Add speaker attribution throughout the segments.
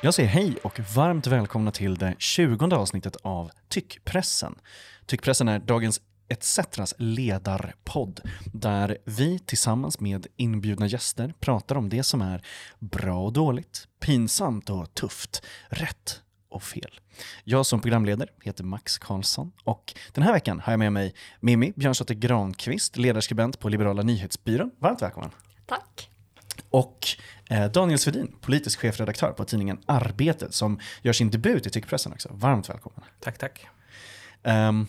Speaker 1: Jag säger hej och varmt välkomna till det 20 avsnittet av Tyckpressen. Tyckpressen är dagens ETCetras ledarpodd där vi tillsammans med inbjudna gäster pratar om det som är bra och dåligt, pinsamt och tufft, rätt och fel. Jag som programledare heter Max Karlsson och den här veckan har jag med mig Mimmi Björnsdotter Granqvist, ledarskribent på Liberala nyhetsbyrån. Varmt välkommen!
Speaker 2: Tack!
Speaker 1: Och Daniel Svedin, politisk chefredaktör på tidningen Arbetet som gör sin debut i tyckpressen också. Varmt välkommen!
Speaker 3: Tack, tack.
Speaker 1: Um,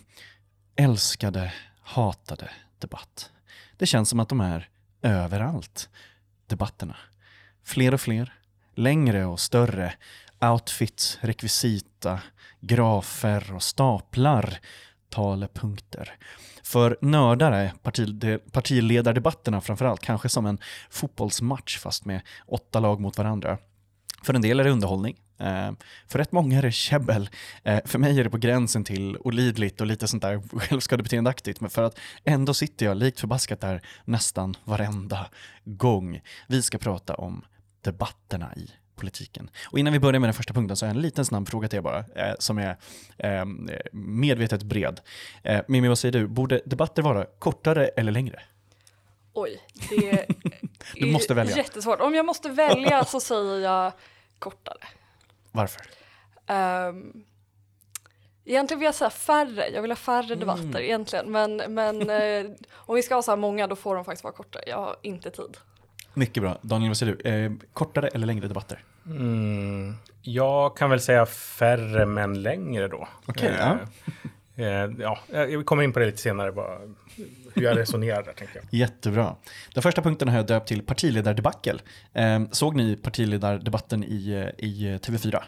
Speaker 1: älskade, hatade debatt. Det känns som att de är överallt, debatterna. Fler och fler, längre och större, outfits, rekvisita, grafer och staplar, talepunkter. För nördar är partiledardebatterna framförallt kanske som en fotbollsmatch fast med åtta lag mot varandra. För en del är det underhållning, eh, för rätt många är det käbbel. Eh, för mig är det på gränsen till olidligt och lite sånt där självskadebeteendeaktigt. Men för att ändå sitter jag likt förbaskat där nästan varenda gång. Vi ska prata om debatterna i politiken. Och innan vi börjar med den första punkten så har jag en liten snabb fråga till er bara, eh, som är eh, medvetet bred. Eh, Mimmi, vad säger du? Borde debatter vara kortare eller längre?
Speaker 2: Oj, det är
Speaker 1: du måste välja.
Speaker 2: jättesvårt. Om jag måste välja så säger jag kortare.
Speaker 1: Varför?
Speaker 2: Um, egentligen vill jag säga färre, jag vill ha färre mm. debatter egentligen. Men, men eh, om vi ska ha så här många då får de faktiskt vara kortare, jag har inte tid.
Speaker 1: Mycket bra. Daniel, vad säger du? Eh, kortare eller längre debatter?
Speaker 3: Mm, jag kan väl säga färre men längre då.
Speaker 1: Okej, okay, eh,
Speaker 3: ja. Eh, ja, jag kommer in på det lite senare, bara hur jag resonerar där tänker jag.
Speaker 1: Jättebra. Den första punkten har jag döpt till partiledardebacle. Eh, såg ni partiledardebatten i, eh, i TV4?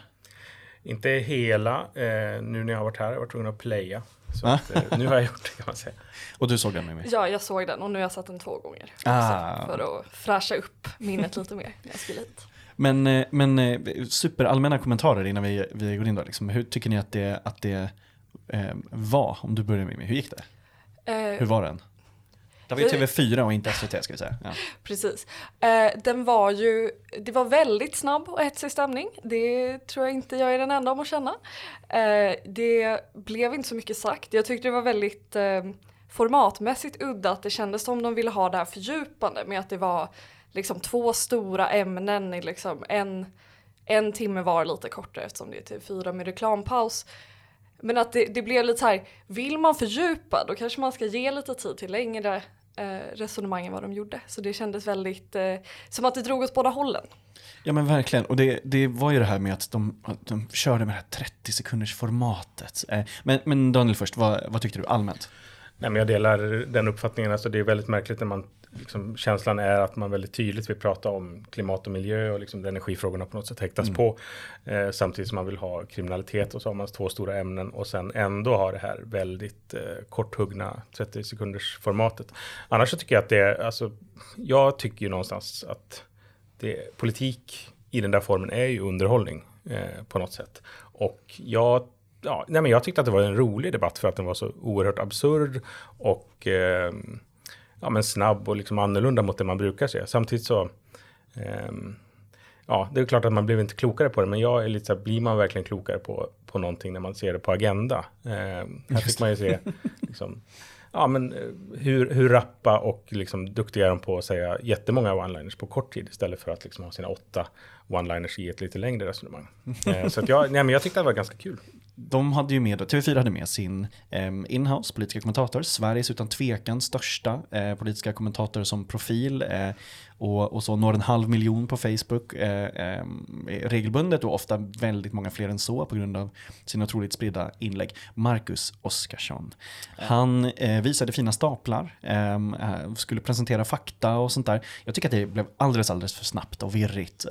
Speaker 3: Inte hela, eh, nu när jag har varit här, jag har varit tvungen att playa. Så att, eh, nu har jag gjort det kan man säga.
Speaker 1: Och du såg den med mig?
Speaker 2: Ja, jag såg den och nu har jag sett den två gånger. Ah. För att fräscha upp minnet lite mer när jag skulle hit.
Speaker 1: Men, eh, men superallmänna kommentarer innan vi, vi går in då. Liksom. Hur tycker ni att det, att det eh, var? Om du börjar med mig, hur gick det? Eh, Hur var den? Det var ju TV4 och inte SVT ska vi säga. Ja.
Speaker 2: Precis. Eh, den var ju, det var väldigt snabb och hetsig stämning. Det tror jag inte jag är den enda om att känna. Eh, det blev inte så mycket sagt. Jag tyckte det var väldigt eh, formatmässigt udda att det kändes som de ville ha det här fördjupande med att det var liksom två stora ämnen i liksom en, en timme var lite kortare eftersom det är TV4 med reklampaus. Men att det, det blev lite så här, vill man fördjupa då kanske man ska ge lite tid till längre eh, resonemang än vad de gjorde. Så det kändes väldigt eh, som att det drog åt båda hållen.
Speaker 1: Ja men verkligen, och det, det var ju det här med att de, att de körde med det här 30 sekunders formatet. Eh, men, men Daniel först, vad, vad tyckte du allmänt?
Speaker 3: Nej, men jag delar den uppfattningen, alltså det är väldigt märkligt när man liksom, känslan är att man väldigt tydligt vill prata om klimat och miljö och liksom energifrågorna på något sätt häktas mm. på. Eh, samtidigt som man vill ha kriminalitet och så har man två stora ämnen och sen ändå har det här väldigt eh, korthuggna 30 sekunders formatet. Annars så tycker jag att det, alltså, jag tycker ju någonstans att det, politik i den där formen är ju underhållning eh, på något sätt. Och jag Ja, nej men jag tyckte att det var en rolig debatt för att den var så oerhört absurd och eh, ja, men snabb och liksom annorlunda mot det man brukar se. Samtidigt så, eh, ja, det är klart att man blev inte klokare på det, men jag är lite så här, blir man verkligen klokare på, på någonting när man ser det på agenda? Eh, här fick man ju se, liksom, ja men eh, hur, hur rappa och liksom duktiga är de på att säga jättemånga one-liners på kort tid istället för att liksom ha sina åtta one-liners i ett lite längre resonemang. Eh, så att jag, nej, men jag tyckte det var ganska kul
Speaker 1: de hade ju med, TV4 hade med sin eh, inhouse politiska kommentator, Sveriges utan tvekan största eh, politiska kommentator som profil eh, och, och så når en halv miljon på Facebook eh, eh, regelbundet och ofta väldigt många fler än så på grund av sina otroligt spridda inlägg. Marcus Oskarsson. Han eh, visade fina staplar, skulle presentera fakta och sånt där. Jag tycker att det blev alldeles, alldeles för snabbt och virrigt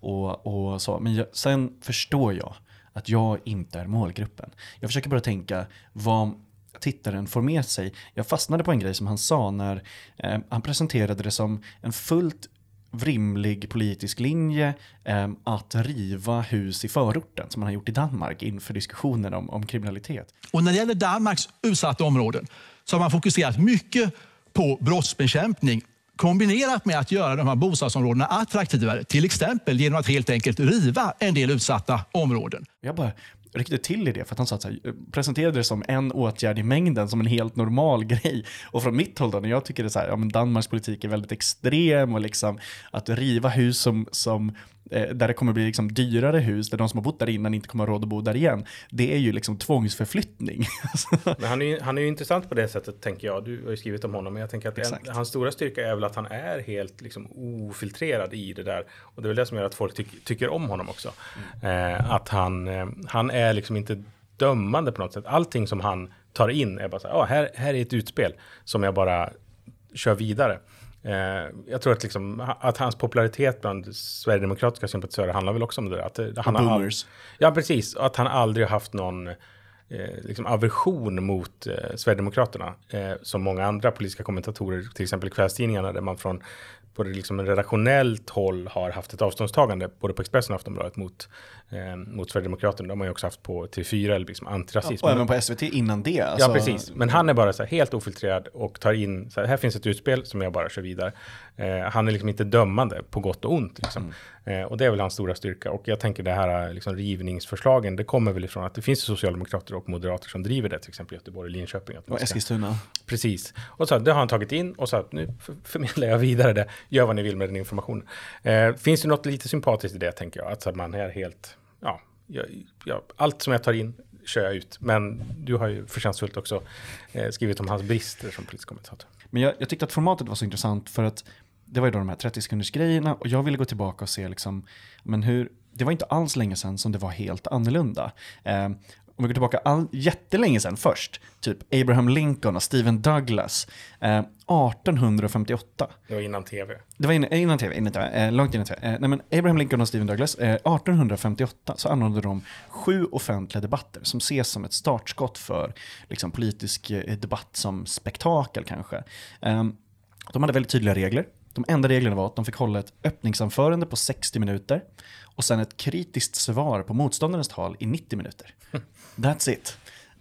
Speaker 1: och, och så. Men jag, sen förstår jag att jag inte är målgruppen. Jag försöker bara tänka vad tittaren får med sig. Jag fastnade på en grej som han sa när eh, han presenterade det som en fullt rimlig politisk linje eh, att riva hus i förorten som man har gjort i Danmark inför diskussionen om, om kriminalitet.
Speaker 4: Och när det gäller Danmarks utsatta områden så har man fokuserat mycket på brottsbekämpning kombinerat med att göra de här bostadsområdena attraktivare, till exempel genom att helt enkelt riva en del utsatta områden.
Speaker 1: Jag bara ryckte till i det för att han sa att här, presenterade det som en åtgärd i mängden, som en helt normal grej. Och från mitt håll då, när jag tycker det så här, ja men Danmarks politik är väldigt extrem och liksom att riva hus som, som där det kommer bli liksom dyrare hus, där de som har bott där innan inte kommer ha råd att bo där igen. Det är ju liksom tvångsförflyttning.
Speaker 3: Men han är, ju, han är ju intressant på det sättet, tänker jag. Du har ju skrivit om honom, men jag tänker att en, hans stora styrka är väl att han är helt liksom, ofiltrerad i det där. Och det är väl det som gör att folk tyck, tycker om honom också. Mm. Eh, att han, eh, han är liksom inte dömande på något sätt. Allting som han tar in är bara så här, ah, här, här är ett utspel som jag bara kör vidare. Eh, jag tror att, liksom, att hans popularitet bland sverigedemokratiska sympatisörer handlar väl också om det där. Att, eh,
Speaker 1: han har all,
Speaker 3: ja, precis. Att han aldrig har haft någon eh, liksom aversion mot eh, Sverigedemokraterna. Eh, som många andra politiska kommentatorer, till exempel i kvällstidningarna, där man från på det liksom redaktionellt håll har haft ett avståndstagande både på Expressen och Aftonbladet mot, eh, mot Sverigedemokraterna. De har ju också haft på TV4 eller liksom antirasism.
Speaker 1: Ja, och även på SVT innan det.
Speaker 3: Alltså... Ja, precis. Men han är bara så här helt ofiltrerad och tar in, så här, här finns ett utspel som jag bara kör vidare. Eh, han är liksom inte dömande på gott och ont. Liksom. Mm. Eh, och det är väl hans stora styrka. Och jag tänker det här liksom, rivningsförslagen, det kommer väl ifrån att det finns socialdemokrater och moderater som driver det, till exempel Göteborg och Linköping.
Speaker 1: och Eskilstuna.
Speaker 3: Precis. Och så det har han tagit in och så att nu förmedlar jag vidare det. Gör vad ni vill med den informationen. Eh, finns det något lite sympatiskt i det, tänker jag. Att man är helt, ja, jag, jag, allt som jag tar in kör jag ut. Men du har ju förtjänstfullt också eh, skrivit om hans brister som politisk kommentator.
Speaker 1: Men jag, jag, tyckte att formatet var så intressant för att det var ju då de här 30 sekunders grejerna och jag ville gå tillbaka och se liksom, men hur, det var inte alls länge sedan som det var helt annorlunda. Eh, om vi går tillbaka all, jättelänge sedan först, typ Abraham Lincoln och Stephen Douglas, eh, 1858.
Speaker 3: Det var innan tv.
Speaker 1: Det var innan, innan tv, innan TV, eh, långt innan tv. Eh, nej, men Abraham Lincoln och Stephen Douglas, 1858 eh, så anordnade de sju offentliga debatter som ses som ett startskott för liksom, politisk eh, debatt som spektakel kanske. Ehm, de hade väldigt tydliga regler. De enda reglerna var att de fick hålla ett öppningsanförande på 60 minuter och sen ett kritiskt svar på motståndarens tal i 90 minuter. That's it.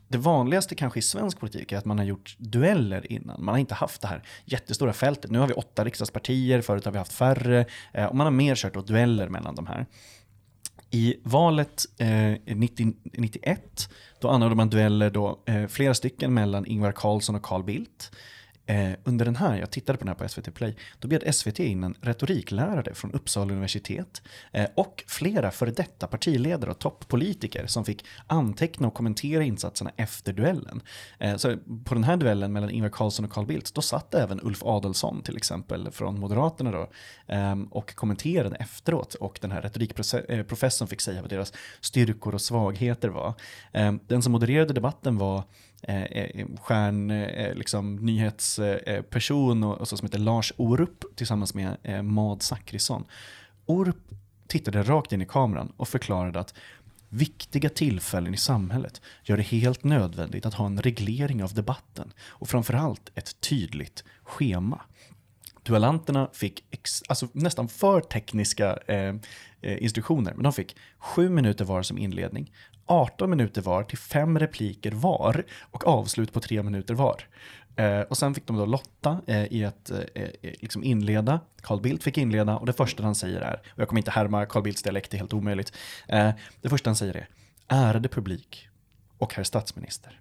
Speaker 1: Det vanligaste kanske i svensk politik är att man har gjort dueller innan. Man har inte haft det här jättestora fältet. Nu har vi åtta riksdagspartier, förut har vi haft färre. Eh, och man har mer kört dueller mellan de här. I valet eh, 90, 91, då anordnade man dueller då, eh, flera stycken mellan Ingvar Carlsson och Carl Bildt. Eh, under den här, jag tittade på den här på SVT Play, då bjöd SVT in en retoriklärare från Uppsala universitet eh, och flera före detta partiledare och toppolitiker som fick anteckna och kommentera insatserna efter duellen. Eh, så på den här duellen mellan Ingvar Carlsson och Carl Bildt, då satt även Ulf Adelsson till exempel från Moderaterna då ehm, och kommenterade efteråt och den här retorikprofessorn eh, fick säga vad deras styrkor och svagheter var. Ehm, den som modererade debatten var Eh, eh, stjärn, eh, eh liksom, nyhetsperson eh, och, och så som heter Lars Orup tillsammans med eh, Mad Zackrisson. Orup tittade rakt in i kameran och förklarade att Viktiga tillfällen i samhället gör det helt nödvändigt att ha en reglering av debatten och framförallt ett tydligt schema. Duellanterna fick alltså nästan för tekniska eh, Eh, instruktioner, men de fick sju minuter var som inledning, 18 minuter var till fem repliker var och avslut på tre minuter var. Eh, och sen fick de då lotta eh, i att eh, eh, liksom inleda. Carl Bildt fick inleda och det första han säger är, och jag kommer inte härma Carl Bildts dialekt, det är helt omöjligt. Eh, det första han säger är, ärade publik och herr statsminister.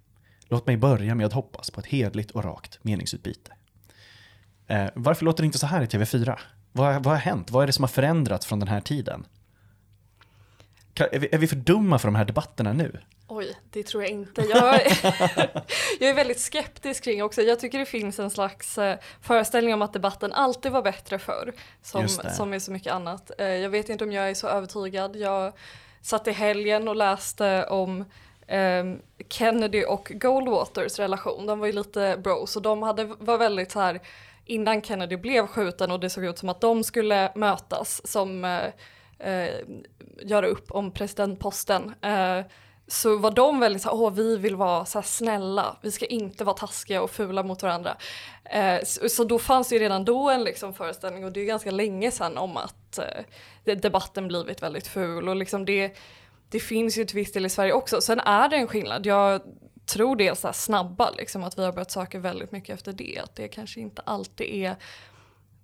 Speaker 1: Låt mig börja med att hoppas på ett hedligt och rakt meningsutbyte. Varför låter det inte så här i TV4? Vad, vad har hänt? Vad är det som har förändrats från den här tiden? Är vi, är vi för dumma för de här debatterna nu?
Speaker 2: Oj, det tror jag inte. Jag, jag är väldigt skeptisk kring också. Jag tycker det finns en slags eh, föreställning om att debatten alltid var bättre förr. Som, som är så mycket annat. Eh, jag vet inte om jag är så övertygad. Jag satt i helgen och läste om um, Kennedy och Goldwaters relation. De var ju lite bros och de hade, var väldigt så här innan Kennedy blev skjuten och det såg ut som att de skulle mötas som eh, eh göra upp om presidentposten. eh, så var de väldigt såhär, åh vi vill vara så snälla, vi ska inte vara taskiga och fula mot varandra. Eh, så, så, då fanns det ju redan då en liksom föreställning och det är ju ganska länge sedan om att eh, debatten blivit väldigt ful och liksom det, det finns ju till viss del i Sverige också. Sen är det en skillnad, jag tror det är så snabba liksom att vi har börjat söka väldigt mycket efter det, att det kanske inte alltid är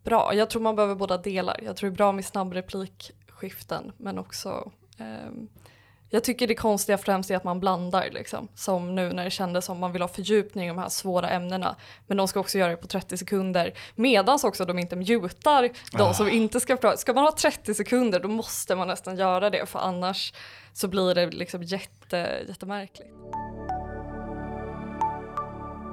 Speaker 2: bra. Jag tror man behöver båda delar. Jag tror det är bra med snabbreplikskiften men också ehm, jag tycker det konstiga främst är att man blandar liksom. Som nu när det kändes som man vill ha fördjupning i de här svåra ämnena. Men de ska också göra det på 30 sekunder. Medans också de inte mutar de
Speaker 1: Ah.
Speaker 2: som inte ska prata. Ska man ha 30 sekunder då måste man nästan göra det för annars så blir det liksom jätte, jättemärkligt.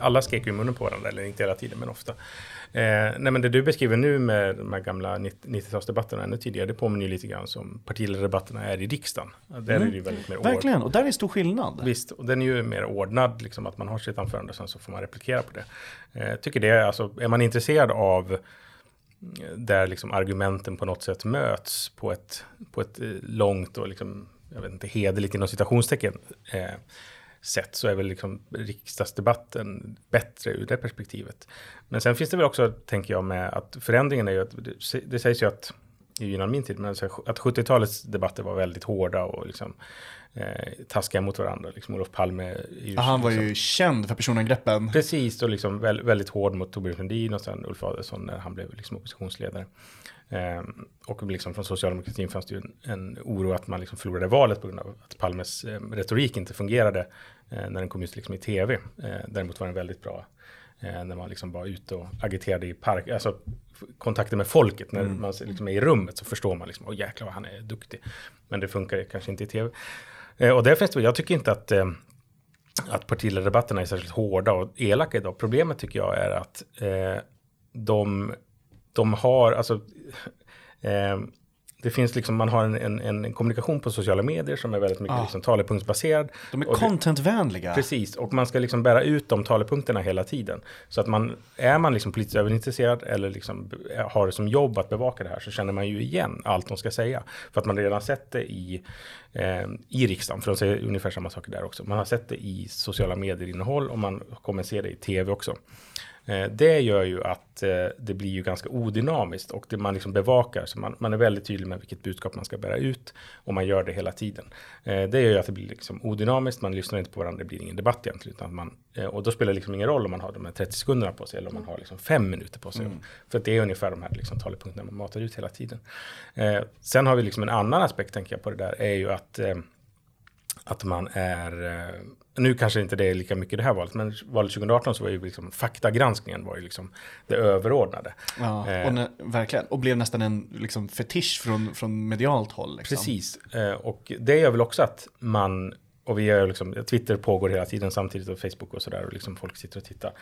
Speaker 3: Det, alla skrek ju i munnen på varandra, eller inte hela tiden, men ofta. Eh, nej, men det du beskriver nu med de här gamla 90-talsdebatterna ännu tidigare, det påminner ju lite grann som partiledardebatterna är i riksdagen. Där är det ju väldigt mer ord-
Speaker 1: Verkligen, och där är stor skillnad.
Speaker 3: Visst, och den är ju mer ordnad, liksom att man har sitt anförande och sen så får man replikera på det. Eh, tycker det, är, alltså, är man intresserad av eh, där liksom argumenten på något sätt möts på ett, på ett eh, långt och liksom, jag vet inte, hederligt inom citationstecken eh, sätt så är väl liksom riksdagsdebatten bättre ur det perspektivet. Men sen finns det väl också, tänker jag, med att förändringen är ju att det, sägs ju att det är ju innan min tid, men att 70-talets debatter var väldigt hårda och liksom eh, taskiga mot varandra. Liksom Olof Palme är ju
Speaker 1: Ja, han var
Speaker 3: liksom,
Speaker 1: ju känd för personangreppen.
Speaker 3: Precis, och liksom väl, väldigt hård mot Torbjörn Fälldin och sen Ulf Adelsohn när han blev liksom oppositionsledare. Ehm, och liksom från socialdemokratin fanns det ju en, en oro att man liksom förlorade valet på grund av att Palmes eh, retorik inte fungerade eh, när den kom ut liksom i tv. Eh, däremot var den väldigt bra eh, när man liksom var ute och agiterade i park, alltså kontakter med folket. När man liksom är i rummet så förstår man liksom, åh jäklar vad han är duktig. Men det funkar kanske inte i tv. Eh, och där finns det, jag tycker inte att eh, att partiledardebatterna är särskilt hårda och elaka idag. Problemet tycker jag är att eh, de, de har, alltså, det finns liksom, man har en, en, en kommunikation på sociala medier som är väldigt mycket
Speaker 1: Ah.
Speaker 3: liksom talepunktsbaserad.
Speaker 1: De är contentvänliga.
Speaker 3: Precis, och man ska liksom bära ut de talepunkterna hela tiden. Så att man, är man liksom politiskt överintresserad eller liksom har det som jobb att bevaka det här så känner man ju igen allt de ska säga. För att man redan sett det i, eh, i riksdagen, för de säger ungefär samma saker där också. Man har sett det i sociala medier-innehåll och man kommer se det i tv också. Eh, Det gör ju att eh, det blir ju ganska odynamiskt och det man liksom bevakar. Så man, man är väldigt tydlig med vilket budskap man ska bära ut och man gör det hela tiden. Eh, Det gör ju att det blir liksom odynamiskt, man lyssnar inte på varandra, det blir ingen debatt egentligen. Utan man, och då spelar det liksom ingen roll om man har de här 30 sekunderna på sig eller om man har liksom fem minuter på sig. För att det är ungefär de här liksom talepunkterna man matar ut hela tiden. Sen har vi liksom en annan aspekt tänker jag på det där, är ju att att man är, nu kanske inte det är lika mycket det här valet, men valet 2018 så var ju liksom faktagranskningen var ju liksom det överordnade.
Speaker 1: Ja,
Speaker 3: Eh.
Speaker 1: och ne, verkligen. Och blev nästan en liksom, fetisch från, från medialt håll. Liksom.
Speaker 3: Precis, eh, och det gör väl också att man, och vi gör liksom, Twitter pågår hela tiden samtidigt och Facebook och sådär och liksom folk sitter och tittar.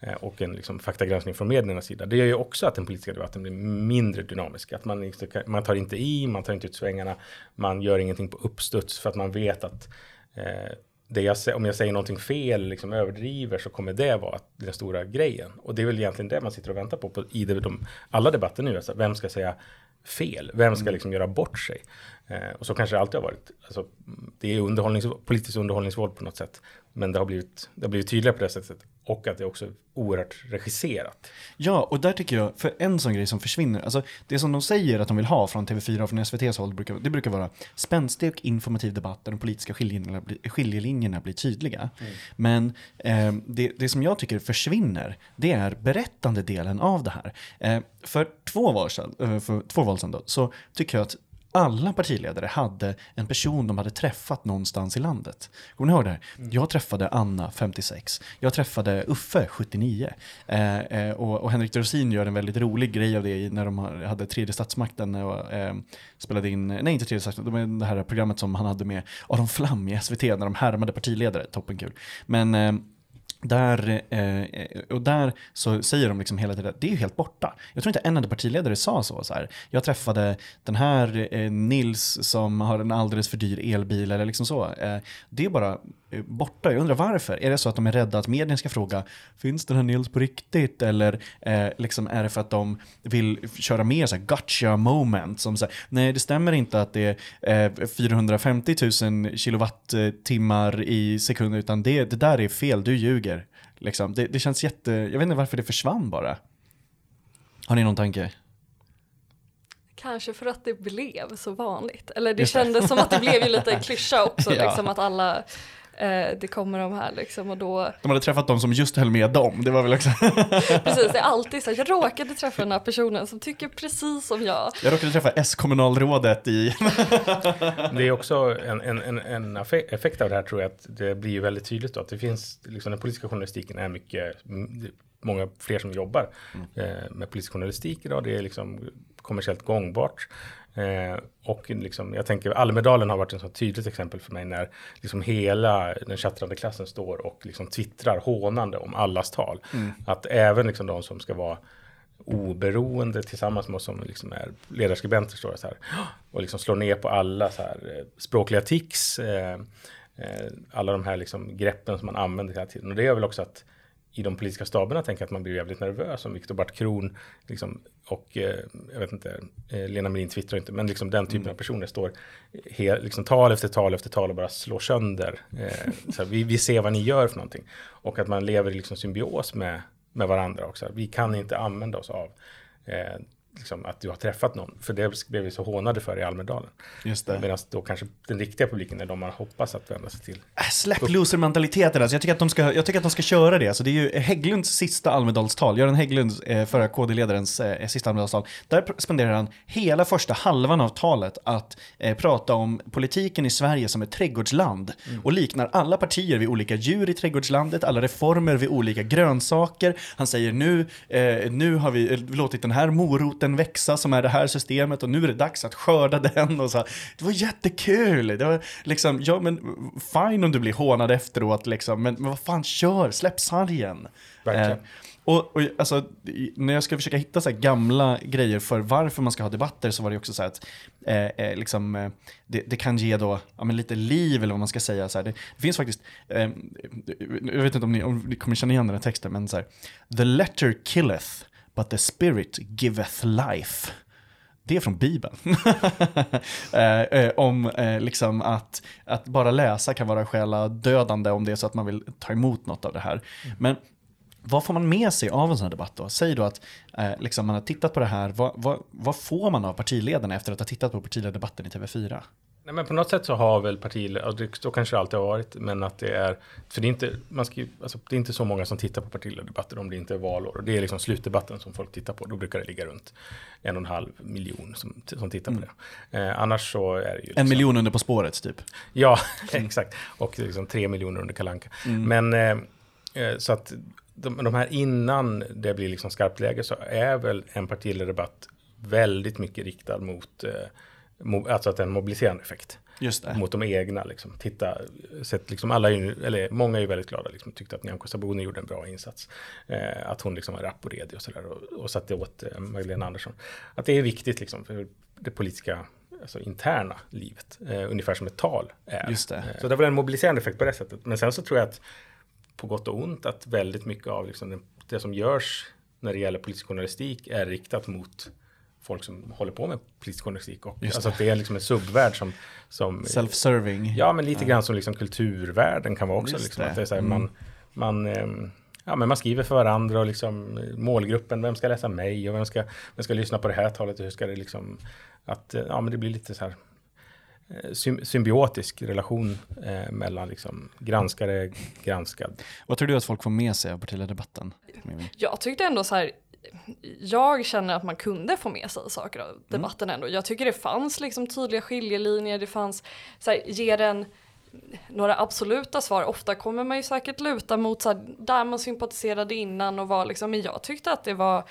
Speaker 3: Eh, och en liksom faktagranskning från mediernas sida. Det gör ju också att den politiska debatten blir mindre dynamisk. Att man, man tar inte i, man tar inte ut svängarna, man gör ingenting på uppstuds för att man vet att eh, det jag, om jag säger någonting fel, liksom överdriver, så kommer det vara den stora grejen. Och det är väl egentligen det man sitter och väntar på, på i de, de, alla debatter nu. Alltså, vem ska säga fel? Vem ska liksom göra bort sig? Eh, och så kanske det alltid har varit. Alltså, det är underhållnings, politiskt underhållningsvåld på något sätt. Men det har blivit, det har blivit tydligare på det sättet. Och att det är också oerhört regisserat.
Speaker 1: Ja, och där tycker jag, för en sån grej som försvinner, alltså det som de säger att de vill ha från TV4 och från SVTs håll, brukar, det brukar vara spänstig och informativ debatt där de politiska skiljelinjerna, blir- skiljelinjerna blir tydliga. Men eh, det, det som jag tycker försvinner, det är berättande delen av det här. Eh, för två val sedan, eh, för två val sedan då, så tycker jag att alla partiledare hade en person de hade träffat någonstans i landet. Kommer ni ihåg det här? Jag träffade Anna, 56. Jag träffade Uffe, 79. Eh, eh, och, och Henrik Dorsin gör en väldigt rolig grej av det när de hade tredje statsmakten och eh, spelade in, nej inte tredje statsmakten, det här programmet som han hade med Aron Flam i SVT när de härmade partiledare, toppenkul. Men eh, där, eh, och där så säger de liksom hela tiden att det är ju helt borta. Jag tror inte en enda partiledare sa så. så här. Jag träffade den här eh, Nils som har en alldeles för dyr elbil eller liksom så. Eh, det är bara eh, borta. Jag undrar varför? Är det så att de är rädda att medierna ska fråga finns den här Nils på riktigt? Eller eh, liksom är det för att de vill köra mer så här gotcha moment som så här, nej det stämmer inte att det är eh, 450 000 kilowattimmar i sekunden. utan det, det där är fel, du ljuger. Liksom. Det, det känns jätte, jag vet inte varför det försvann bara. Har ni någon tanke?
Speaker 2: Kanske för att det blev så vanligt. Eller det kändes som att det blev ju lite klyscha också,
Speaker 1: Ja.
Speaker 2: liksom att alla, eh, det kommer de här liksom och då,
Speaker 1: De hade träffat de som just höll med dem. Det var väl också...
Speaker 2: precis det är alltid så här, jag råkade träffa den här personen som tycker precis som jag.
Speaker 1: Jag råkade träffa S-kommunalrådet i...
Speaker 3: Det är också en, en, en, en effekt av det här tror jag att det blir ju väldigt tydligt då att det finns, liksom den politiska journalistiken är mycket, många fler som jobbar eh, med politisk journalistik idag. Det är liksom kommersiellt gångbart. Eh, och liksom, jag tänker Almedalen har varit en så tydligt exempel för mig när liksom hela den chattrande klassen står och liksom twittrar hånande om allas tal. Att även liksom de som ska vara oberoende tillsammans med oss som liksom är ledarskribenter står så här och liksom slår ner på alla så här eh, språkliga tics, eh, eh, alla de här liksom greppen som man använder hela tiden. Och det gör väl också att i de politiska staberna tänker jag att man blir jävligt nervös om Viktor Bart Kron liksom, och eh, jag vet inte, eh, Lena Melin twittrar inte, men liksom den typen av personer står he, liksom tal efter tal efter tal och bara slår sönder. Eh, här, vi, vi ser vad ni gör för någonting. Och att man lever i liksom symbios med, med varandra också. Vi kan inte använda oss av eh, liksom att du har träffat någon, för det blev vi så hånade för i Almedalen.
Speaker 1: Just det.
Speaker 3: Medan då kanske den riktiga publiken är de man hoppas att vända sig till.
Speaker 1: Äh, Släpp loser-mentaliteten alltså. Jag tycker, att de ska, jag tycker att de ska köra det. Alltså, det är ju Hägglunds sista Almedalstal, Göran Hägglund, eh, förra KD-ledarens eh, sista Almedalstal. Där spenderar han hela första halvan av talet att eh, prata om politiken i Sverige som ett trädgårdsland och liknar alla partier vid olika djur i trädgårdslandet, alla reformer vid olika grönsaker. Han säger nu, eh, nu har vi eh, låtit den här moroten växa som är det här systemet och nu är det dags att skörda den. Och så. här. Det var jättekul! Det var liksom, ja men fine om du blir hånad efteråt liksom, men, men vad fan, kör, släpp sargen.
Speaker 3: Verkligen.
Speaker 1: Eh, och, och alltså, när jag skulle försöka hitta så gamla grejer för varför man ska ha debatter så var det också så här att eh, eh, liksom, eh, det, det kan ge då, ja, men lite liv eller vad man ska säga. Så här. Det, det finns faktiskt, eh, jag vet inte om ni, om ni kommer känna igen den här texten, men så här, The letter killeth, but the spirit giveth life. Det är från Bibeln. eh, eh, om eh, liksom att, att bara läsa kan vara själa dödande om det är så att man vill ta emot något av det här. Men vad får man med sig av en sån här debatt då? Säg då att eh, liksom man har tittat på det här, vad, vad, vad får man av partiledarna efter att ha tittat på partiledardebatten i TV4?
Speaker 3: Nej, men på något sätt så har väl det, så kanske det alltid har varit, men att det är, för det är inte, man ska, alltså, det är inte så många som tittar på partiledardebatter om det inte är valår. Och det är liksom slutdebatten som folk tittar på, då brukar det ligga runt en och en halv miljon som, som tittar på det. Eh, annars så är det ju... Liksom,
Speaker 1: En miljon under På spåret typ.
Speaker 3: Ja, exakt. Och liksom tre miljoner under Kalanka. Men eh, eh, så att de, de här innan det blir liksom skarpt läge så är väl en partiledardebatt väldigt mycket riktad mot, eh, alltså att det är en mobiliserande effekt. Mot de egna liksom. Titta, sett liksom alla, eller många är ju väldigt glada, liksom, tyckte att Nyamko Sabuni gjorde en bra insats. Eh, att hon liksom var rapp och redig och sådär och, och satte åt eh, Magdalena Andersson. Att det är viktigt liksom för det politiska, alltså interna livet. Eh, ungefär som ett tal är.
Speaker 1: Just det.
Speaker 3: Eh, så det väl en mobiliserande effekt på det sättet. Men sen så tror jag att på gott och ont att väldigt mycket av liksom det, det som görs när det gäller politisk journalistik är riktat mot folk som håller på med politisk journalistik. Och, alltså att det är liksom en subvärld som, som
Speaker 1: Self-serving.
Speaker 3: Ja, men lite grann som liksom kulturvärlden kan vara också. Liksom,
Speaker 1: det.
Speaker 3: att det är så här,
Speaker 1: Mm.
Speaker 3: man, man, ehm, ja, men man skriver för varandra och liksom eh, målgruppen, vem ska läsa mig och vem ska, vem ska lyssna på det här talet och hur ska det liksom, att eh, ja, men det blir lite så här eh, sym- symbiotisk relation eh, mellan liksom granskare, granskad.
Speaker 1: Vad tror du att folk får med sig av partiledardebatten?
Speaker 2: Jag tyckte ändå så här, jag känner att man kunde få med sig saker av debatten ändå. Jag tycker det fanns liksom tydliga skiljelinjer, det fanns, så här, ger den några absoluta svar. Ofta kommer man ju säkert luta mot så här, där man sympatiserade innan och var liksom, men jag tyckte att det var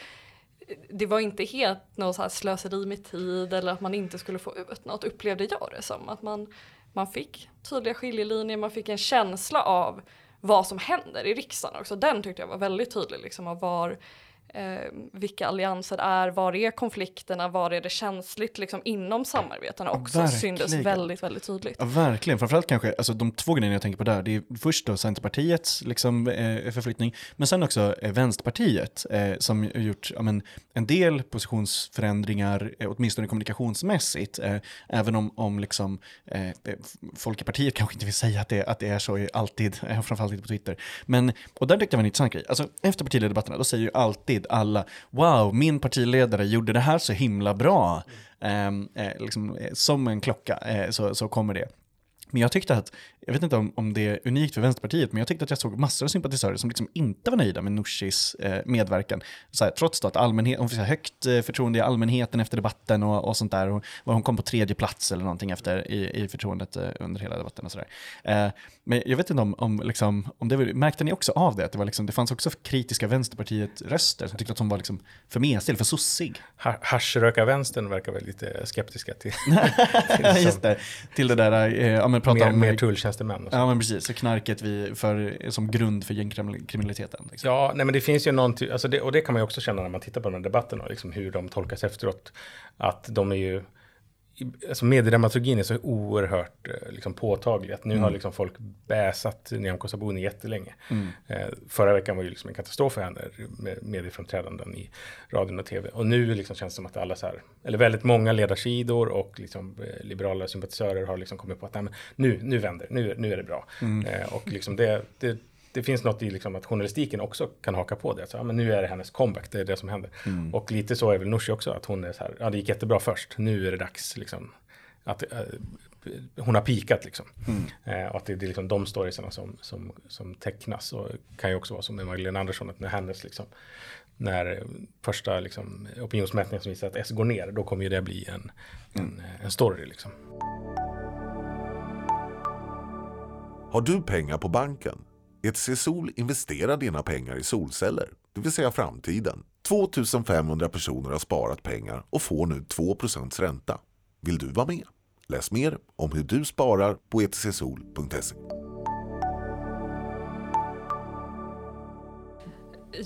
Speaker 2: det var inte helt något så slöseri med tid eller att man inte skulle få ut något upplevde jag det som. Att man, man fick tydliga skiljelinjer, man fick en känsla av vad som händer i riksdagen också. Den tyckte jag var väldigt tydlig liksom av var eh, vilka allianser är, var är konflikterna, var är det känsligt liksom inom samarbetena också
Speaker 1: Verkligen.
Speaker 2: syntes väldigt, väldigt tydligt.
Speaker 1: Ja, verkligen. Framförallt kanske, alltså de två grejerna jag tänker på där, det är först då Centerpartiets liksom, eh, förflyttning, men sen också eh, Vänsterpartiet eh, som har gjort ja, men, en del positionsförändringar, eh, åtminstone kommunikationsmässigt, eh, även om, om liksom, eh, folk i partiet kanske inte vill säga att det, att det är så alltid, eh, framförallt inte på Twitter. Men, och där tyckte jag var en intressant grej. Alltså, efter partiledardebatterna, då säger ju alltid alla, wow, min partiledare gjorde det här så himla bra. Mm. Eh, liksom, eh, som en klocka eh, så, så kommer det. Men jag tyckte att, jag vet inte om, om det är unikt för Vänsterpartiet, men jag tyckte att jag såg massor av sympatisörer som liksom inte var nöjda med Nooshis eh, medverkan. Så trots då att allmänhet, hon fick högt eh, förtroende i allmänheten efter debatten och, och sånt där. Och hon kom på tredje plats eller någonting efter i, i förtroendet eh, under hela debatten och sådär. Eh, men jag vet inte om, om, liksom, om det var, märkte ni också av det? Att det, var liksom, det fanns också kritiska Vänsterpartiet-röster som tyckte att hon var liksom för mesig, för sossig.
Speaker 3: Ha Haschröka-vänstern verkar väl lite skeptiska till,
Speaker 1: till, Just det, till det där, eh, ja men prata
Speaker 3: mer,
Speaker 1: om...
Speaker 3: Mer tulltjänstemän.
Speaker 1: Ja men precis, så knarket vi för, som grund för gängkriminaliteten.
Speaker 3: Liksom. Ja, nej men det finns ju någonting, alltså det, och det kan man ju också känna när man tittar på den här debatten och liksom hur de tolkas efteråt. Att de är ju alltså mediedramaturgin är så oerhört eh, liksom, påtaglig. Att nu mm. har liksom folk bäsat Nyamko Sabuni jättelänge. Mm. Eh, förra veckan var ju liksom en katastrof för henne med medieframträdanden i radion och tv. Och nu liksom känns det som att alla så här, eller väldigt många ledarsidor och liksom, eh, liberala sympatisörer har liksom kommit på att nej, men nu, nu vänder, nu, nu är det bra. Mm. Eh, och liksom det, det det finns något i liksom att journalistiken också kan haka på det. Så, ja, men nu är det hennes comeback, det är det som händer. Mm. Och lite så är väl Nooshi också, att hon är så här, ja det gick jättebra först, nu är det dags liksom, att äh, hon har pikat liksom. Mm. Eh, och att det, det är liksom de storiesarna som, som, som tecknas. Och kan ju också vara som med Magdalena Andersson, att när hennes liksom, när första liksom, opinionsmätningen som visar att S går ner, då kommer ju det bli en, mm. en, en story liksom.
Speaker 5: Har du pengar på banken? ETC Sol investerar dina pengar i solceller, det vill säga framtiden. 2500 personer har sparat pengar och får nu 2% ränta. Vill du vara med? Läs mer om hur du sparar på etcsol.se.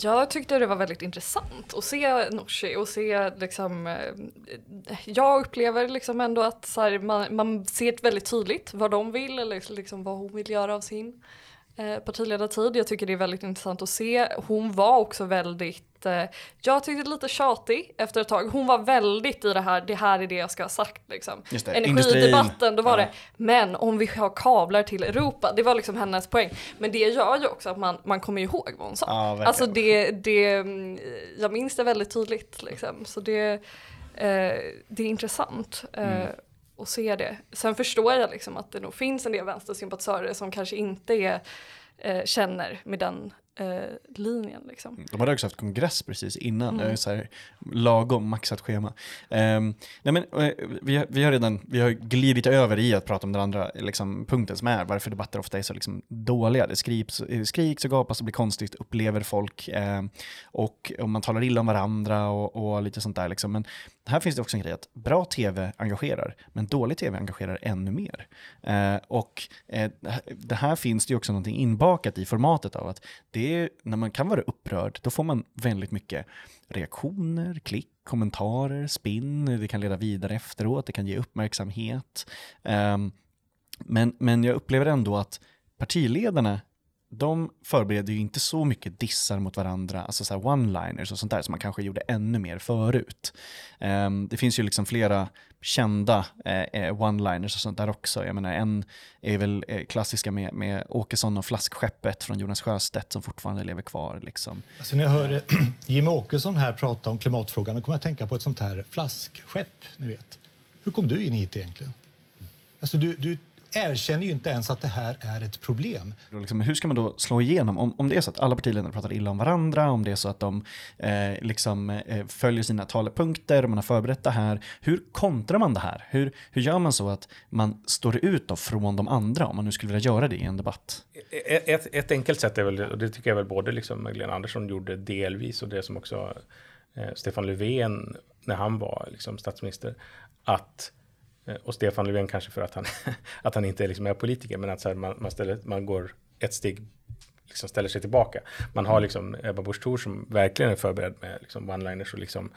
Speaker 2: Jag tyckte det var väldigt intressant att se Nooshi och se liksom, eh, jag upplever liksom ändå att så här, man, man ser väldigt tydligt vad de vill eller liksom vad hon vill göra av sin Eh, partiledartid. Jag tycker det är väldigt intressant att se. Hon var också väldigt, eh, jag tyckte lite tjatig efter ett tag. Hon var väldigt i det här, det här är det jag ska ha sagt liksom. Energidebatten, då var ja. det, men om vi har kablar till Europa, det var liksom hennes poäng. Men det gör ju också att man, man kommer ihåg vad hon sa. Ja, alltså det, det, mm, jag minns det väldigt tydligt liksom. Så det, eh, det är intressant. Eh, mm och se det. Sen förstår jag liksom att det nog finns en del vänstersympatisörer som kanske inte är, eh, känner med den eh, linjen. Liksom.
Speaker 1: De hade också haft kongress precis innan, mm. så här, lagom maxat schema. Um, nej men, uh, vi, vi, har redan vi har glidit över i att prata om den andra liksom, punkten som är varför debatter ofta är så liksom, dåliga. Det skriks, skriks och gapas och blir konstigt, upplever folk. Um, och, och man talar illa om varandra och, och lite sånt där. Liksom. Men här finns det också en grej att bra tv engagerar, men dålig tv engagerar ännu mer. Eh, och eh, det här finns det ju också någonting inbakat i formatet av att det är, när man kan vara upprörd, då får man väldigt mycket reaktioner, klick, kommentarer, spinn, det kan leda vidare efteråt, det kan ge uppmärksamhet. Eh, men, men jag upplever ändå att partiledarna de förbereder ju inte så mycket dissar mot varandra, alltså så one-liners och sånt där som man kanske gjorde ännu mer förut. Um, det finns ju liksom flera kända eh, eh, one-liners och sånt där också. Jag menar, en är väl eh, klassiska med, med Åkesson och flaskskeppet från Jonas Sjöstedt som fortfarande lever kvar. Liksom.
Speaker 6: Alltså när jag hör Jimmie Åkesson här prata om klimatfrågan, då kommer jag tänka på ett sånt här flaskskepp, ni vet. Hur kom du in hit egentligen? Alltså du, du erkänner ju inte ens att det här är ett problem.
Speaker 1: Liksom, hur ska man då slå igenom? Om, om det är så att alla partiledare pratar illa om varandra, om det är så att de eh, liksom, eh, följer sina talepunkter, man har förberett det här. Hur kontrar man det här? Hur, hur gör man så att man står ut då från de andra, om man nu skulle vilja göra det i en debatt?
Speaker 3: Ett, ett enkelt sätt är väl, och det tycker jag väl både liksom Magdalena Andersson gjorde delvis, och det som också eh, Stefan Löfven, när han var liksom, statsminister, att Eh, och Stefan Löfven kanske för att han, att han inte liksom är politiker, men att så här, man, man, ställer, man går ett steg liksom ställer sig tillbaka. Man har liksom Ebba Busch Thor som verkligen är förberedd med liksom one-liners och liksom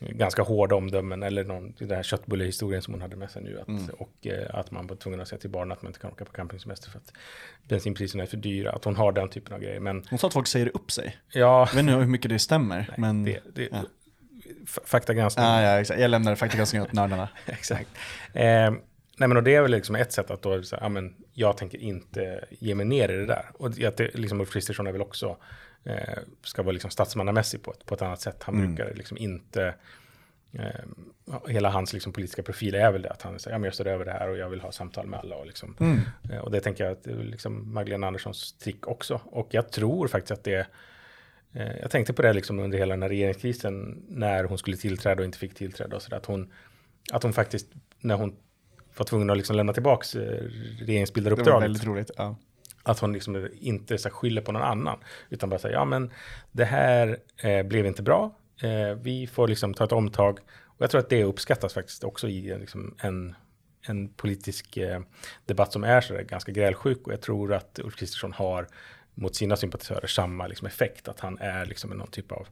Speaker 3: ganska hårda omdömen eller någon, den här köttbullehistorien som hon hade med sig nu. Att,
Speaker 1: Mm.
Speaker 3: Och eh, att man var tvungen att säga till barnen att man inte kan åka på campingsemester för att bensinpriserna är för dyra. Att hon har den typen av grejer. Men
Speaker 1: Hon sa att folk säger upp sig.
Speaker 3: ja,
Speaker 1: Jag vet inte hur mycket det stämmer, men...
Speaker 3: det, det,
Speaker 1: ja.
Speaker 3: Faktagranskning.
Speaker 1: Ah, ja, exakt. Jag lämnar faktagranskningen åt nördarna.
Speaker 3: Exakt. Eh, nej men och det är väl liksom ett sätt att då säga, ja men jag tänker inte ge mig ner i det där. Och att det, liksom Ulf Kristersson är väl också, eh, ska vara liksom statsmannamässig på ett, på ett annat sätt. Han
Speaker 1: Mm.
Speaker 3: brukar liksom inte, eh, hela hans liksom politiska profil är väl det att han säger, ja men jag står över det här och jag vill ha samtal med alla och liksom.
Speaker 1: Mm.
Speaker 3: Eh, och det tänker jag att det är liksom Magdalena Anderssons trick också. Och jag tror faktiskt att det Eh, Jag tänkte på det liksom under hela den här regeringskrisen när hon skulle tillträda och inte fick tillträda och så där, att hon, att hon faktiskt när hon var tvungen att liksom lämna tillbaks eh,
Speaker 1: Det var
Speaker 3: regeringsbildaruppdraget,
Speaker 1: väldigt roligt. Ja.
Speaker 3: att hon liksom inte så skyller på någon annan, utan bara säger ja men det här eh, blev inte bra, eh, vi får liksom ta ett omtag och jag tror att det uppskattas faktiskt också i en, liksom, en en politisk eh, debatt som är så där ganska grälsjuk och jag tror att Ulf Kristersson har mot sina sympatisörer samma liksom, effekt, att han är liksom någon typ av,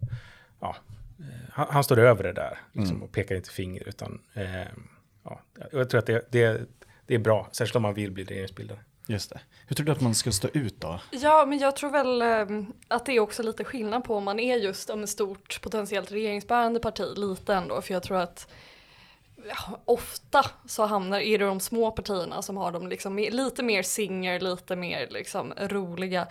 Speaker 3: ja, eh, han, han står över det där liksom, och pekar inte finger utan, eh, ja, jag tror att det, det, det är bra, särskilt om man vill bli regeringsbildare.
Speaker 1: Just det. Hur tror du att man ska stå ut då?
Speaker 2: Ja, men jag tror väl eh, att det är också lite skillnad på om man är just om ett stort potentiellt regeringsbärande parti, lite ändå, för jag tror att ofta så hamnar, är det de små partierna som har de liksom lite mer singer, lite mer liksom roliga.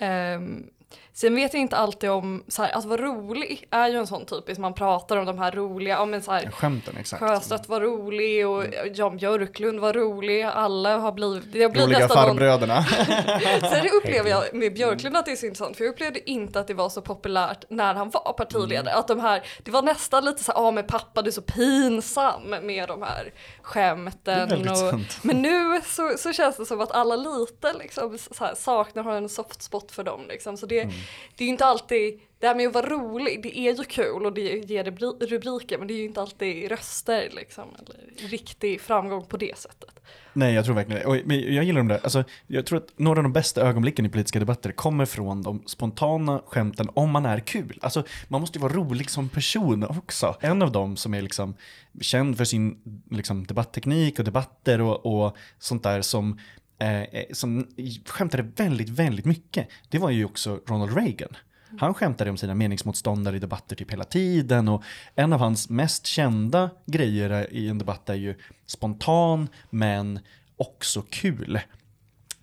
Speaker 2: Um, sen vet jag inte alltid om, så här, att vara rolig är ju en sån typisk, man pratar om de här roliga, ja men så här,
Speaker 1: Skämten, exakt.
Speaker 2: Sjöstedt var rolig och Jan Björklund var rolig, alla har blivit, det har blivit
Speaker 1: Roliga farbröderna.
Speaker 2: Sen upplever jag med Björklund att det är så intressant, för jag upplevde inte att det var så populärt när han var partiledare. Att de här, det var nästan lite så här, ja men pappa du är så pinsam med de här skämten. Och,
Speaker 1: sant.
Speaker 2: Men nu så, så känns det som att alla lite liksom så här, saknar, har en soft spot för dem liksom. Så det,
Speaker 1: Mm.
Speaker 2: det är ju inte alltid, det här med att vara rolig, det är ju kul och det ger rubri- rubriker, men det är ju inte alltid röster liksom, eller riktig framgång på det sättet.
Speaker 1: Nej, jag tror verkligen det. Och, men jag gillar de där. Alltså, jag tror att några av de bästa ögonblicken i politiska debatter kommer från de spontana skämten om man är kul. Alltså, man måste ju vara rolig som person också. En av dem som är liksom känd för sin liksom, debattteknik och debatter och, och sånt där som Eh, eh, som skämtade väldigt, väldigt mycket. Det var ju också Ronald Reagan. Han skämtade om sina meningsmotståndare i debatter typ hela tiden och en av hans mest kända grejer i en debatt är ju spontan men också kul.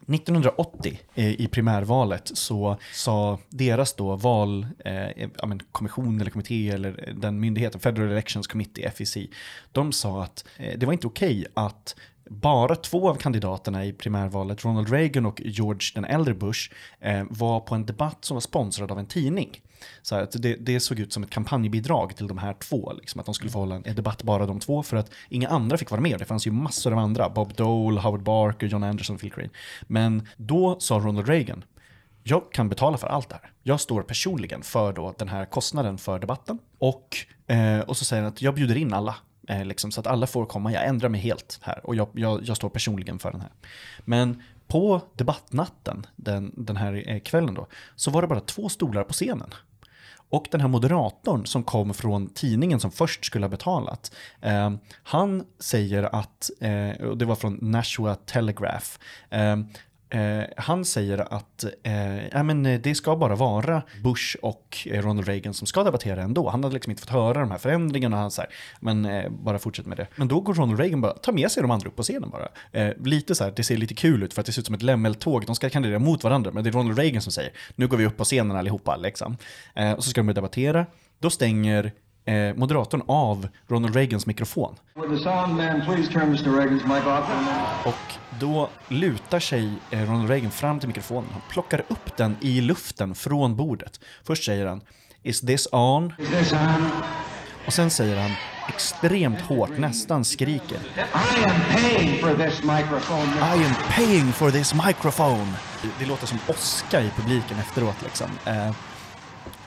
Speaker 1: 1980 eh, i primärvalet så sa deras då val, eh, men kommission eller kommitté eller eh, den myndigheten, Federal Elections Committee, FEC, de sa att eh, det var inte okej att bara två av kandidaterna i primärvalet, Ronald Reagan och George den äldre Bush, eh, var på en debatt som var sponsrad av en tidning. Så att det, det såg ut som ett kampanjbidrag till de här två, liksom, att de skulle få hålla en, en debatt bara de två för att inga andra fick vara med. Det fanns ju massor av andra, Bob Dole, Howard Barker, John Anderson, Phil Crane. Men då sa Ronald Reagan, jag kan betala för allt det här. Jag står personligen för då den här kostnaden för debatten. Och, eh, och så säger han att jag bjuder in alla. Eh, liksom, så att alla får komma. Jag ändrar mig helt här. Och jag, jag, jag står personligen för den här. Men på debattnatten den, den här eh, kvällen då, så var det bara två stolar på scenen. Och den här moderatorn som kom från tidningen som först skulle ha betalat, eh, han säger att, eh, och det var från Nashua Telegraph, eh, Eh, han säger att eh, ja, men eh, det ska bara vara Bush och eh, Ronald Reagan som ska debattera ändå. Han hade liksom inte fått höra de här förändringarna. Han så här, men eh, bara fortsätt med det. Men då går Ronald Reagan bara, ta med sig de andra upp på scenen bara. Eh, lite så här, det ser lite kul ut för att det ser ut som ett lämmeltåg. De ska kandidera mot varandra, men det är Ronald Reagan som säger, nu går vi upp på scenen allihopa liksom. Eh, och så ska de debattera. Då stänger eh, moderatorn av Ronald Reagans mikrofon. Och då lutar sig eh, Ronald Reagan fram till mikrofonen. Han plockar upp den i luften från bordet. Först säger han “Is this on?”
Speaker 7: Is this on?
Speaker 1: och sen säger han extremt hårt, nästan skriker
Speaker 7: I am paying for this microphone.
Speaker 1: I am paying for this microphone. Det, det låter som åska i publiken efteråt liksom. Eh,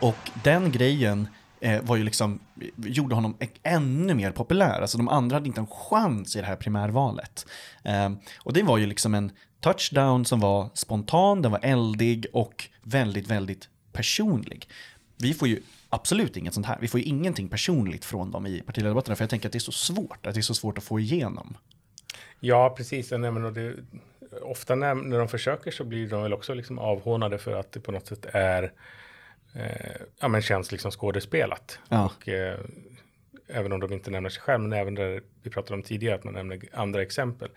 Speaker 1: och den grejen eh, var ju liksom, gjorde honom ännu mer populär. Alltså de andra hade inte en chans i det här primärvalet. Eh, och det var ju liksom en touchdown som var spontan, den var eldig och väldigt, väldigt personlig. Vi får ju absolut inget sånt här. Vi får ju ingenting personligt från dem i partiledardebatterna för jag tänker att det är så svårt, att det är så svårt att få igenom.
Speaker 3: Ja, precis. Jag nämner och det, ofta när, när de försöker så blir de väl också liksom avhånade för att det på något sätt är eh, ja, men känns liksom skådespelat.
Speaker 1: Ja.
Speaker 3: Och, eh, även om de inte nämner sig själv, men även där vi pratade om tidigare, att man nämner andra exempel.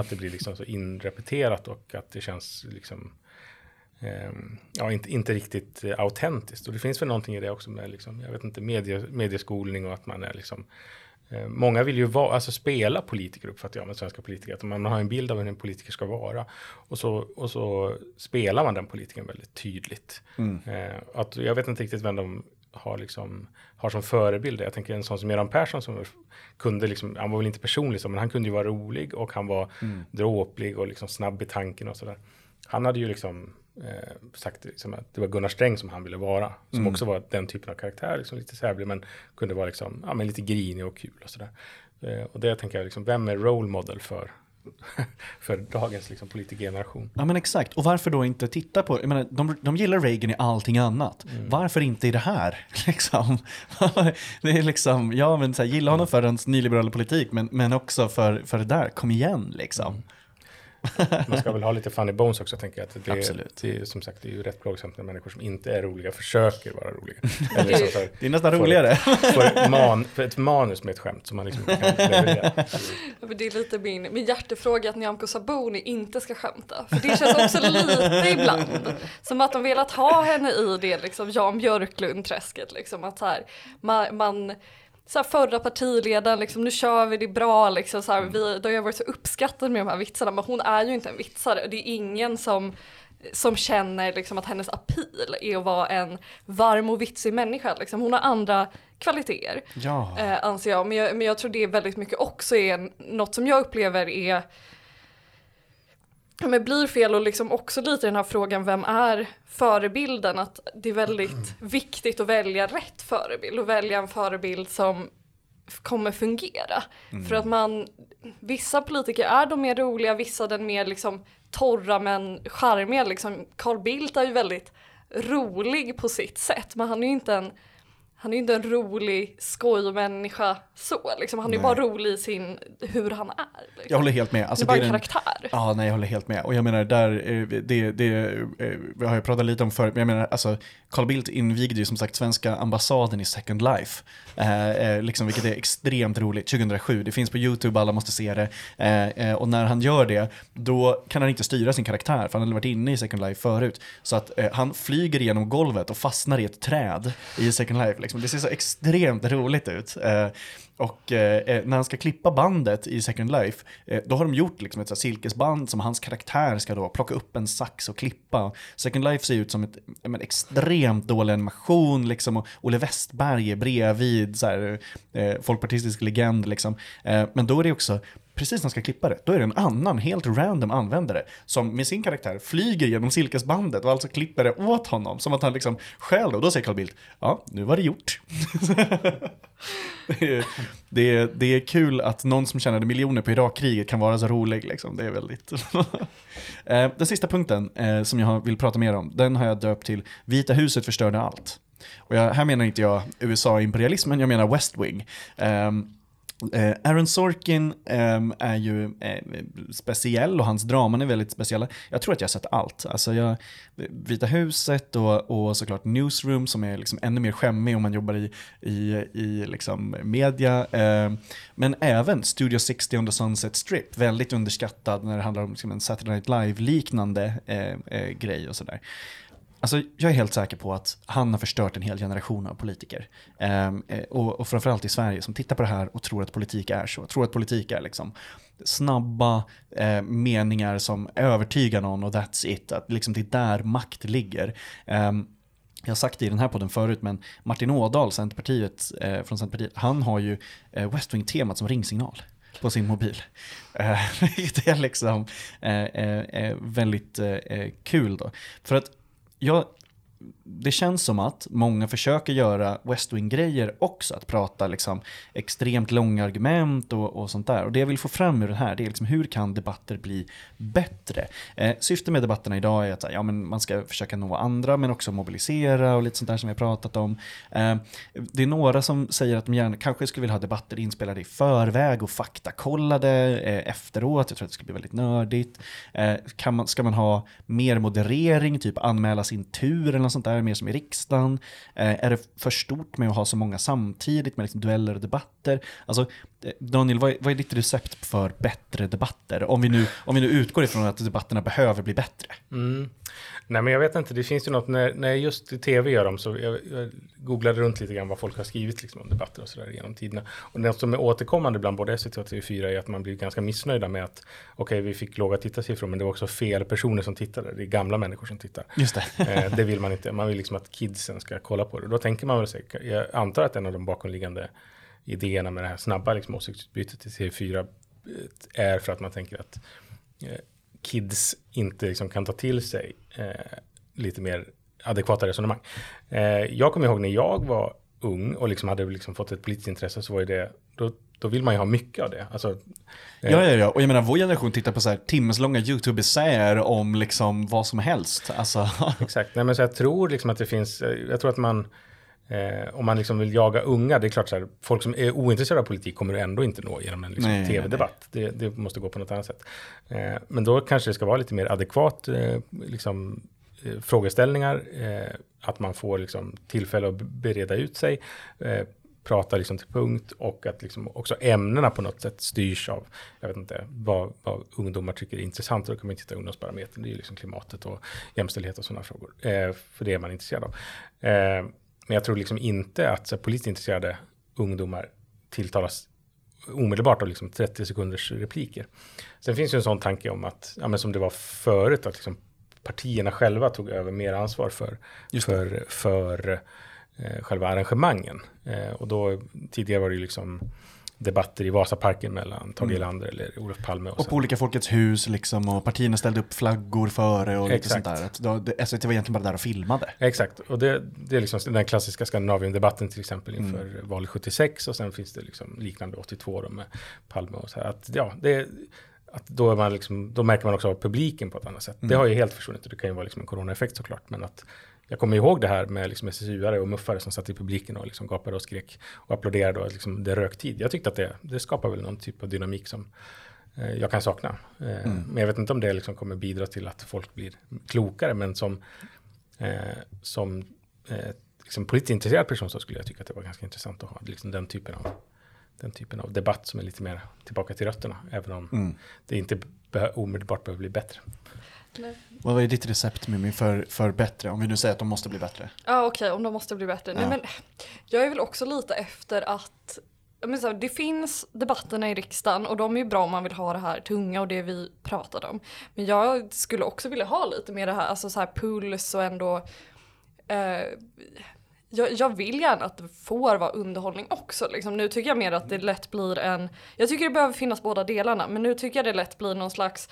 Speaker 3: Att det blir liksom så inrepeterat och att det känns liksom ehm, ja, inte, inte riktigt eh, autentiskt. Och det finns väl någonting i det också med, liksom, jag vet inte, medie, medieskolning och att man är liksom Många vill ju vara, alltså spela politiker uppfattar jag med svenska politiker. Att man har en bild av hur en politiker ska vara. Och så, och så spelar man den politikern väldigt tydligt. Eh, att, jag vet inte riktigt vem de har, liksom, har som förebild. Jag tänker en sån som Göran Persson som kunde, liksom, han var väl inte personlig så, men han kunde ju vara rolig och han var dråplig och liksom snabb i tanken och sådär. Han hade ju liksom eh, sagt liksom, att det var Gunnar Sträng som han ville vara. Som också var den typen av karaktär, liksom lite sävlig men kunde vara liksom, ja, men lite grinig och kul och sådär. Eh, och det tänker jag, liksom, vem är role model för, för dagens liksom, politikergeneration?
Speaker 1: Ja men exakt, och varför då inte titta på, jag menar, de, de gillar Reagan i allting annat. Varför inte i det här? Liksom. det är liksom, ja men så här, gilla honom för hans nyliberala politik, men, men också för, för det där, kom igen liksom.
Speaker 3: Man ska väl ha lite funny bones också, tänker jag. Att det,
Speaker 1: Absolut.
Speaker 3: Det är, som sagt, det är ju rätt plågsamt när människor som inte är roliga försöker vara roliga. Eller liksom här,
Speaker 1: Det är nästan
Speaker 3: får-
Speaker 1: roligare.
Speaker 3: Får ett, man, för ett manus med ett skämt som man liksom kan leverera.
Speaker 2: Det är lite min, min hjärtefråga att Nyamko Sabuni inte ska skämta. För det känns också lite ibland som att de velat ha henne i det liksom Jan Björklund-träsket. Liksom, att så här, man, man så här, förra partiledaren, liksom, nu kör vi det bra, liksom, så här, vi, de har varit så uppskattade med de här vitsarna, men hon är ju inte en vitsare. Det är ingen som som känner liksom att hennes appeal är att vara en varm och vitsig människa. Liksom. Hon har andra kvaliteter
Speaker 1: Ja.
Speaker 2: eh, anser jag. Men, jag. men jag tror det väldigt mycket också är något som jag upplever är men blir fel och liksom också lite den här frågan vem är förebilden? Att det är väldigt viktigt att välja rätt förebild och välja en förebild som kommer fungera. För att man, vissa politiker är de mer roliga, vissa den mer liksom torra men charmiga. Liksom, Carl Bildt är ju väldigt rolig på sitt sätt men han är ju inte en han är ju inte en rolig skojmänniska så liksom. Han är ju bara rolig i sin, hur han är. Liksom.
Speaker 1: Jag håller helt med. Alltså,
Speaker 2: det är bara en karaktär.
Speaker 1: Ja, nej, jag håller helt med. Och jag menar, där, eh, det, det eh, vi har jag pratat lite om förut, men jag menar, alltså, Carl Bildt invigde ju som sagt svenska ambassaden i Second Life, eh, eh, liksom, vilket är extremt roligt, 2007. Det finns på YouTube, alla måste se det. Eh, eh, och när han gör det, då kan han inte styra sin karaktär, för han hade varit inne i Second Life förut. Så att eh, han flyger genom golvet och fastnar i ett träd i Second Life. Liksom. Liksom, det ser så extremt roligt ut. Eh, och eh, eh, när han ska klippa bandet i Second Life, eh, då har de gjort liksom ett så här silkesband som hans karaktär ska då plocka upp en sax och klippa. Second Life ser ut som ett en extremt dålig animation, liksom, och Olle Westberg är bredvid, så här, eh, folkpartistisk legend. Liksom. Eh, men då är det också, precis när han ska klippa det, då är det en annan, helt random användare som med sin karaktär flyger genom silkesbandet och alltså klipper det åt honom, som att han liksom stjäl det. Och då säger Carl Bildt, ja, nu var det gjort. det, är, det, är, det är kul att någon som tjänade miljoner på Irakkriget kan vara så rolig. Liksom. Det är väldigt... Eh, den sista punkten eh, som jag vill prata mer om, den har jag döpt till Vita huset förstörde allt. Och jag, här menar inte jag USA-imperialismen, jag menar West Wing. Um, Eh, Aaron Sorkin eh, är ju eh, speciell och hans draman är väldigt speciella. Jag tror att jag har sett allt. Alltså jag, Vita huset och, och såklart Newsroom som är liksom ännu mer skämmig om man jobbar i, i, i liksom media. Eh, men även Studio 60 on the Sunset Strip, väldigt underskattad när det handlar om liksom en Saturday Night Live-liknande eh, eh, grej och sådär. Alltså, jag är helt säker på att han har förstört en hel generation av politiker. Ehm, eh, och, och framförallt i Sverige som tittar på det här och tror att politik är så. Tror att politik är liksom snabba eh, meningar som övertygar någon och that's it. Att liksom det är där makt ligger. Ehm, jag har sagt det i den här podden förut, men Martin Ådahl, Centerpartiet, eh, från Centerpartiet, han har ju eh, West Wing-temat som ringsignal på sin mobil. Eh, Vilket är liksom eh, eh, eh väldigt eh, eh, kul då. För att jag det känns som att många försöker göra West Wing-grejer också, att prata liksom extremt långa argument och, och sånt där. Och det jag vill få fram ur det här, det är liksom hur kan debatter bli bättre? Eh, syftet med debatterna idag är att ja, men man ska försöka nå andra, men också mobilisera och lite sånt där som vi har pratat om. Eh, det är några som säger att de gärna kanske skulle vilja ha debatter inspelade i förväg och faktakollade eh, efteråt. Jag tror att det skulle bli väldigt nördigt. Eh, kan man, ska man ha mer moderering, typ anmäla sin tur eller något sånt där, mer som i riksdagen? Eh, är det för stort med att ha så många samtidigt med liksom dueller och debatter? Alltså, eh, Daniel, vad är, vad är ditt recept för bättre debatter? Om vi, nu, om vi nu utgår ifrån att debatterna behöver bli bättre.
Speaker 3: Mm. Nej, men jag vet inte. Det finns ju något när, när just i tv gör dem så jag, jag googlade runt lite grann vad folk har skrivit liksom, om debatter och sådär genom tiderna. Och något som är återkommande bland både SVT och TV4 är att man blir ganska missnöjda med att okej, okay, vi fick låga tittarsiffror, men det var också fel personer som tittade. Det är gamla människor som tittar.
Speaker 1: Just det.
Speaker 3: eh, det vill man inte. Man man vill liksom att kidsen ska kolla på det. Då tänker man väl sig, jag antar att en av de bakomliggande idéerna med det här snabba liksom, åsiktsutbytet till TV4 eh, är för att man tänker att eh, kids inte liksom kan ta till sig eh, lite mer adekvata resonemang. Eh, jag kommer ihåg när jag var ung och liksom hade liksom fått ett politiskt intresse så var det, då, då vill man ju ha mycket av det. Alltså, eh,
Speaker 1: ja, ja, ja, och jag menar vår generation tittar på så här timmeslånga YouTube-essäer om liksom vad som helst. Alltså.
Speaker 3: Exakt, Nej, men så jag tror liksom att det finns, eh, jag tror att man Eh, om man liksom vill jaga unga, det är klart så här, folk som är ointresserade av politik kommer du ändå inte nå genom en liksom, tv-debatt. Det, det, måste gå på något annat sätt. Eh, men då kanske det ska vara lite mer adekvat eh, liksom, eh, frågeställningar, att man får liksom, tillfälle att bereda ut sig, eh, prata liksom till punkt och att liksom också ämnena på något sätt styrs av, jag vet inte, vad, vad ungdomar tycker är intressant. Då kan man titta ungdomsbarometern, det är ju liksom klimatet och jämställdhet och sådana frågor. Eh, för det är man intresserad av. Eh, men jag tror liksom inte att så, politiskt intresserade ungdomar tilltalas omedelbart av liksom 30 sekunders repliker. Sen finns ju en sån tanke om att, ja, men som det var förut, att liksom partierna själva tog över mer ansvar för, för, för eh, själva arrangemangen. Eh, och då tidigare var det ju liksom debatter i Vasaparken mellan Tage mm. Erlander eller Olof Palme.
Speaker 1: Och, och på olika Folkets hus liksom och partierna ställde upp flaggor före och lite sånt där. Då, SVT var egentligen bara där och filmade.
Speaker 3: Exakt, och det, det är liksom den klassiska Skandinavien-debatten till exempel inför mm. valet 76 och sen finns det liksom liknande 82 då med Palme och så här. Att, ja, det, att då, man liksom, då märker man också av publiken på ett annat sätt. Mm. Det har ju helt försvunnit och det kan ju vara liksom en coronaeffekt såklart. Men att jag kommer ihåg det här med liksom SSU-are och muffare som satt i publiken och liksom gapade och skrek och applåderade och liksom det rök tid. Jag tyckte att det, det skapar väl någon typ av dynamik som eh, jag kan sakna. Eh, mm. Men jag vet inte om det liksom kommer bidra till att folk blir klokare, men som, eh, som eh, liksom politiskt intresserad person så skulle jag tycka att det var ganska intressant att ha liksom den typen av den typen av debatt som är lite mer tillbaka till rötterna, även om mm. det inte be omedelbart behöver bli bättre.
Speaker 1: Nej. Vad är ditt recept Mimmi för, för bättre? Om vi nu säger att de måste bli bättre.
Speaker 2: Ja okej, okay, om de måste bli bättre. Ja. Nej, men jag är väl också lite efter att men så, det finns debatterna i riksdagen och de är ju bra om man vill ha det här tunga och det vi pratade om. Men jag skulle också vilja ha lite mer det här, alltså så här puls och ändå eh, jag, jag, vill gärna att det får vara underhållning också. Liksom. Nu tycker jag mer att det lätt blir en, jag tycker det behöver finnas båda delarna, men nu tycker jag det lätt blir någon slags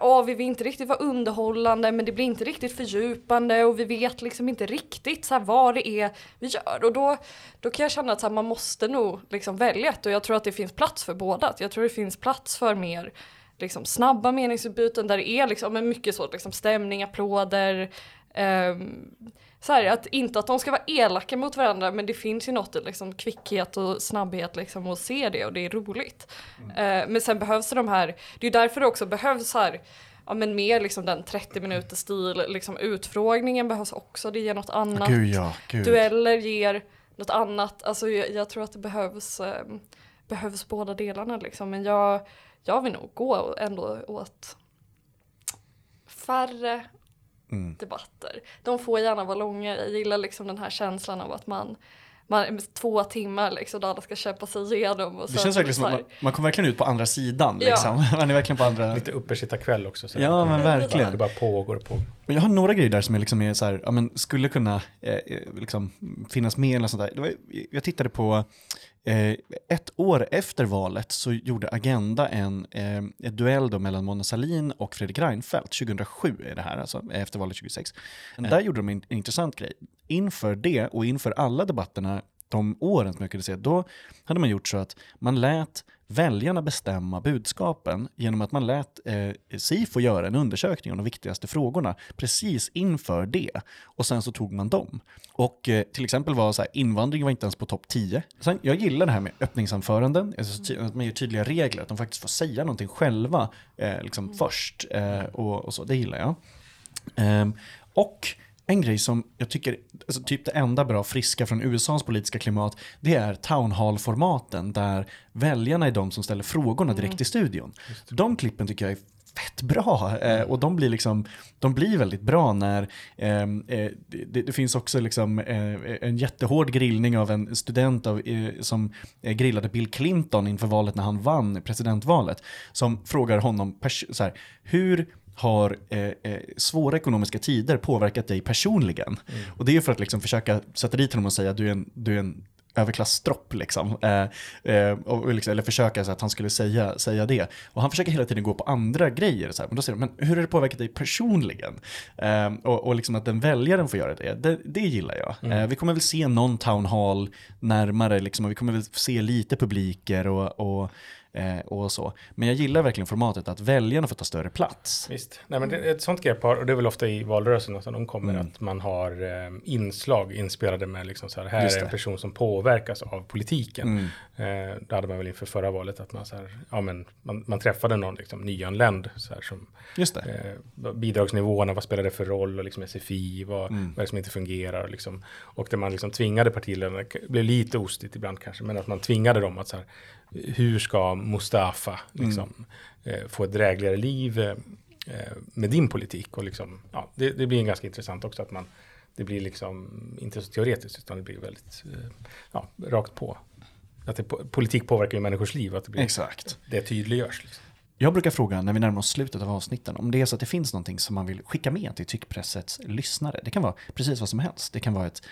Speaker 2: ja, vi vill inte riktigt vara underhållande men det blir inte riktigt fördjupande och vi vet liksom inte riktigt så här, vad det är vi gör. Och då, då kan jag känna att här, man måste nog liksom välja ett och jag tror att det finns plats för båda. Jag tror det finns plats för mer liksom, snabba meningsutbyten där det är liksom, mycket så, liksom, stämning, applåder, um, så här, att inte att de ska vara elaka mot varandra men det finns ju något i liksom kvickhet och snabbhet liksom att se det och det är roligt. Mm. Uh, men sen behövs det de här, det är därför det också behövs här ja men mer liksom den 30 minuter stil, liksom utfrågningen behövs också, det ger något annat.
Speaker 1: Gud, ja, Gud.
Speaker 2: Dueller ger något annat, alltså jag, jag tror att det behövs, eh, behövs båda delarna liksom. Men jag, jag vill nog gå ändå åt färre mm. debatter. De får gärna vara långa, jag gillar liksom den här känslan av att man man, två timmar liksom, där alla ska kämpa sig igenom. Och
Speaker 1: det känns verkligen som att man, man kommer verkligen ut på andra sidan. Liksom. Ja. man är verkligen på andra...
Speaker 3: Lite uppesittarkväll också. Så
Speaker 1: ja, men verkligen.
Speaker 3: Det bara pågår och pågår.
Speaker 1: Men jag har några grejer där som är liksom är så här, ja, men skulle kunna eh, liksom finnas med eller sånt där. Var, jag tittade på eh, ett år efter valet så gjorde Agenda en eh, ett duell då mellan Mona Sahlin och Fredrik Reinfeldt, 2007 är det här, alltså efter valet 2006. Där gjorde de en, en intressant grej. Inför det och inför alla debatterna de åren som jag kunde se, då hade man gjort så att man lät väljarna bestämma budskapen genom att man lät eh, SIFO göra en undersökning om de viktigaste frågorna precis inför det. Och sen så tog man dem. Och eh, till exempel var så här, invandring var inte ens på topp 10. Sen, jag gillar det här med öppningsanföranden, alltså, att man ger tydliga regler, att de faktiskt får säga någonting själva eh, liksom först. Eh, och, och så, det gillar jag. Ehm, och en grej som jag tycker, alltså typ det enda bra friska från USAs politiska klimat, det är town hall-formaten där väljarna är de som ställer frågorna direkt i studion. De klippen tycker jag är fett bra eh, och de blir liksom, de blir väldigt bra när ehm, eh, det, det finns också liksom eh, en jättehård grillning av en student av, eh, som eh, grillade Bill Clinton inför valet när han vann presidentvalet som frågar honom så här, hur har eh, eh, svåra ekonomiska tider påverkat dig personligen? Och det är för att liksom försöka sätta dit honom och säga du är en, du är en överklassdropp liksom. Eh, eh, och liksom, eller försöka så att han skulle säga, säga det. Och han försöker hela tiden gå på andra grejer. Så här. Men då säger de, men hur har det påverkat dig personligen? Eh, och, och liksom att den väljaren får göra det, det, det gillar jag. Eh, vi kommer väl se någon town hall närmare, liksom, och vi kommer väl se lite publiker och, och eh, och så. Men jag gillar verkligen formatet att väljarna får ta större plats.
Speaker 3: Visst. Nej, men ett sånt grepp har, och det är väl ofta i valrörelsen som de kommer,
Speaker 1: Mm.
Speaker 3: att man har eh, inslag inspelade med liksom så här, här är en person som påverkas av politiken.
Speaker 1: Mm.
Speaker 3: Eh, det hade man väl inför förra valet, att man, så här, ja, men, man, man träffade någon liksom, nyanländ så här, som
Speaker 1: Just det.
Speaker 3: eh, bidragsnivåerna, vad spelar det för roll och liksom SFI, vad,
Speaker 1: Mm.
Speaker 3: vad är det som inte fungerar och, liksom, och där man liksom tvingade partiledarna, det blev lite ostigt ibland kanske, men att man tvingade dem att så här, hur ska Mustafa liksom,
Speaker 1: Mm.
Speaker 3: få ett drägligare liv eh, eh, med din politik och liksom, ja, det, det blir en ganska intressant också att man, det blir liksom inte så teoretiskt utan det blir väldigt, ja, rakt på. Att det, politik påverkar ju människors liv, att det, blir,
Speaker 1: Exakt.
Speaker 3: det tydliggörs. Liksom.
Speaker 1: Jag brukar fråga när vi närmar oss slutet av avsnitten om det är så att det finns någonting som man vill skicka med till tyckpressets lyssnare. Det kan vara precis vad som helst. Det kan vara ett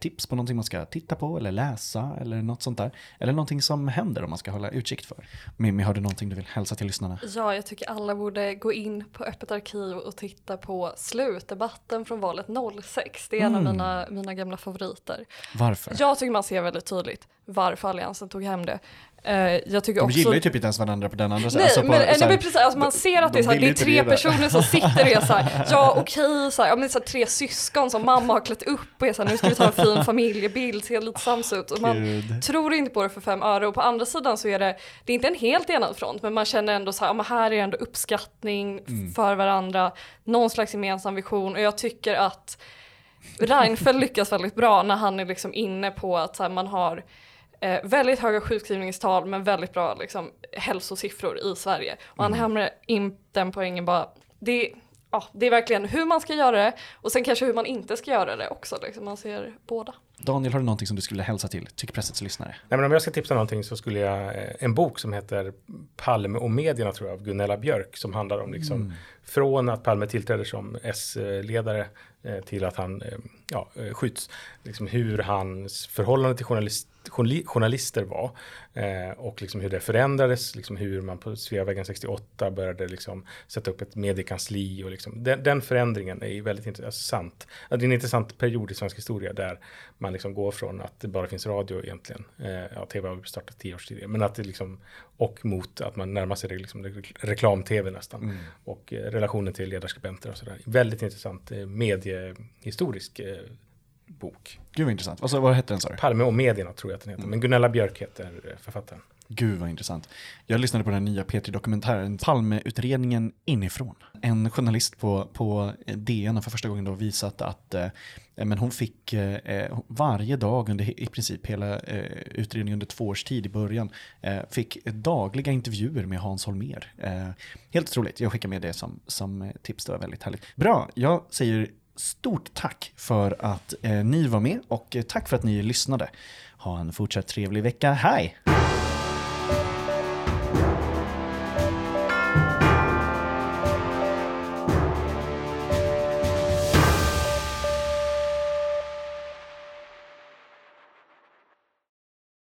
Speaker 1: tips på någonting man ska titta på eller läsa eller något sånt där. Eller någonting som händer om man ska hålla utkik för. Mimmi, har du någonting du vill hälsa till lyssnarna?
Speaker 2: Ja, jag tycker alla borde gå in på Öppet arkiv och titta på slutdebatten från valet 06. Det är en av
Speaker 1: Mm.
Speaker 2: mina, mina gamla favoriter.
Speaker 1: Varför?
Speaker 2: Jag tycker man ser väldigt tydligt varför Alliansen tog hem det. Eh, jag tycker
Speaker 1: De
Speaker 2: också...
Speaker 1: gillar ju typ inte ens varandra på den andra
Speaker 2: Nej,
Speaker 1: alltså på,
Speaker 2: men, nej, men precis, alltså man ser att det är,
Speaker 1: de
Speaker 2: så här,
Speaker 1: vill
Speaker 2: det är tre personer som sitter och är så här, ja okej, här, ja, men tre syskon som mamma har klätt upp och är så här, nu ska vi ta en fin familjebild, ser lite sams ut. Och man
Speaker 1: Gud.
Speaker 2: tror inte på det för fem öre och på andra sidan så är det, det är inte en helt enad front, men man känner ändå så här, ja, här är ändå uppskattning
Speaker 1: Mm.
Speaker 2: för varandra, någon slags gemensam vision och jag tycker att Reinfeldt lyckas väldigt bra när han är liksom inne på att här, man har eh, väldigt höga sjukskrivningstal men väldigt bra liksom, hälsosiffror i Sverige. Och han hamnar in den poängen bara, det, ja, det är verkligen hur man ska göra det och sen kanske hur man inte ska göra det också. Liksom. Man ser båda.
Speaker 1: Daniel, har du någonting som du skulle hälsa till tyckpressets lyssnare?
Speaker 3: Nej, men om jag ska tipsa någonting så skulle jag, eh, en bok som heter Palme och medierna tror jag, av Gunilla Björk, som handlar om liksom från att Palme tillträder som S-ledare eh, till att han eh, ja, skjuts. Liksom hur hans förhållande till journalist, journali- journalister var eh, och liksom hur det förändrades, liksom hur man på Sveavägen 68 började liksom sätta upp ett mediekansli och liksom, den, den förändringen är väldigt intressant. Det är en intressant period i svensk historia där man liksom går från att det bara finns radio egentligen, eh, ja, tv har startat tio år tidigare, men att det liksom, och mot att man närmar sig det liksom, re- reklam-tv nästan, och eh, relationen till ledarskribenter och sådär. Väldigt intressant eh, mediehistorisk eh, bok.
Speaker 1: Gud vad intressant. Sa- vad hette den sa du?
Speaker 3: Palme och medierna tror jag att den heter, men Gunilla Björk heter eh, författaren.
Speaker 1: Gud vad intressant. Jag lyssnade på den nya P3-dokumentären Palmeutredningen inifrån. En journalist på, på DN har för första gången då visat att eh, men hon fick eh, eh varje dag under i princip hela eh, utredningen under två års tid i början eh, fick dagliga intervjuer med Hans Holmér. Eh, helt otroligt. Jag skickar med det som, som eh, tips. Det var väldigt härligt. Bra, jag säger stort tack för att eh, ni var med och eh, tack för att ni lyssnade. Ha en fortsatt trevlig vecka. Hej!